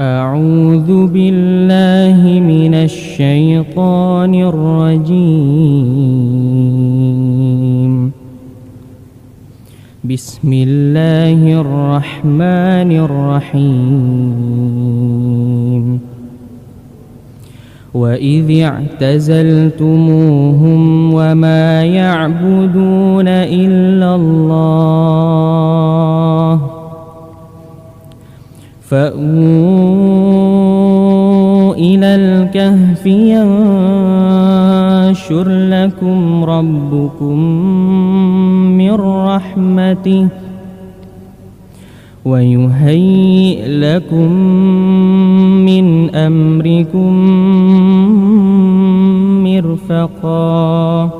أعوذ بالله من الشيطان الرجيم. بسم الله الرحمن الرحيم. وإذ اعتزلتموهم وما يعبدون إلا الله فأووا إلى الكهف ينشر لكم ربكم من رحمته ويهيئ لكم من أمركم مرفقا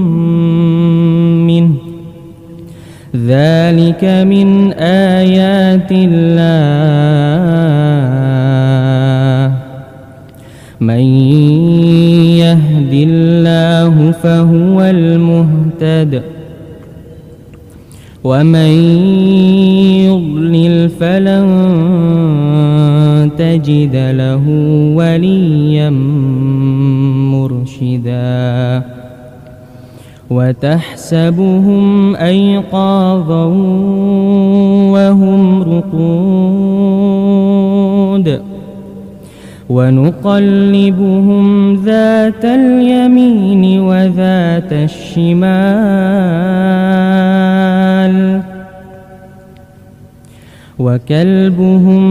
ذلك من آيات الله. من يهد الله فهو المهتد. ومن يضلل فلن تجد له وليا وتحسبهم أيقاظا وهم رقود ونقلبهم ذات اليمين وذات الشمال وكلبهم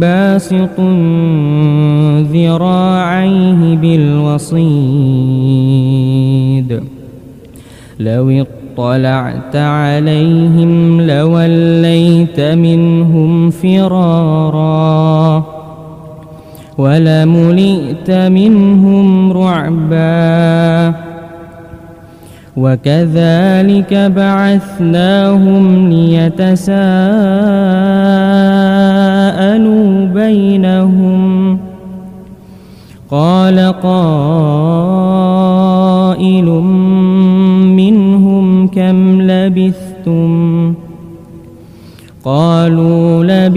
باسط ذراعيه بالوصيد لو اطلعت عليهم لوليت منهم فرارا ولملئت منهم رعبا وكذلك بعثناهم ليتساءلوا بينهم. قال قائل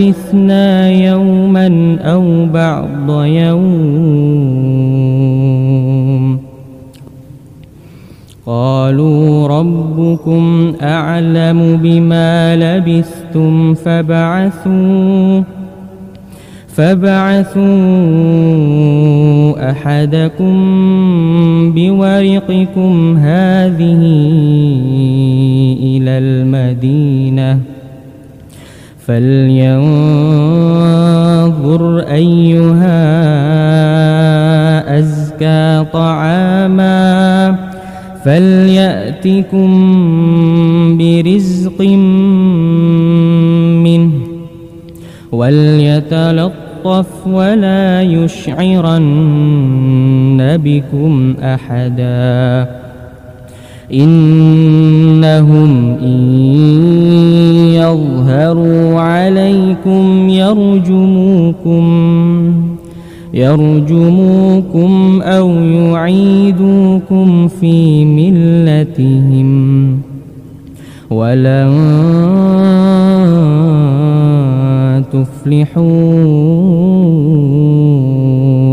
لبثنا يوما أو بعض يوم. قالوا ربكم أعلم بما لبثتم فبعثوا فبعثوا أحدكم بورقكم هذه إلى المدينة. فلينظر أيها أزكى طعاما فليأتكم برزق منه وليتلطف ولا يشعرن بكم أحدا إنهم إن يظهروا عليكم يرجموكم يرجموكم أو يعيدوكم في ملتهم. ولن تفلحوا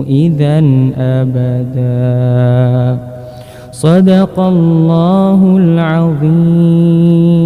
إذا أبدا. صدق الله العظيم.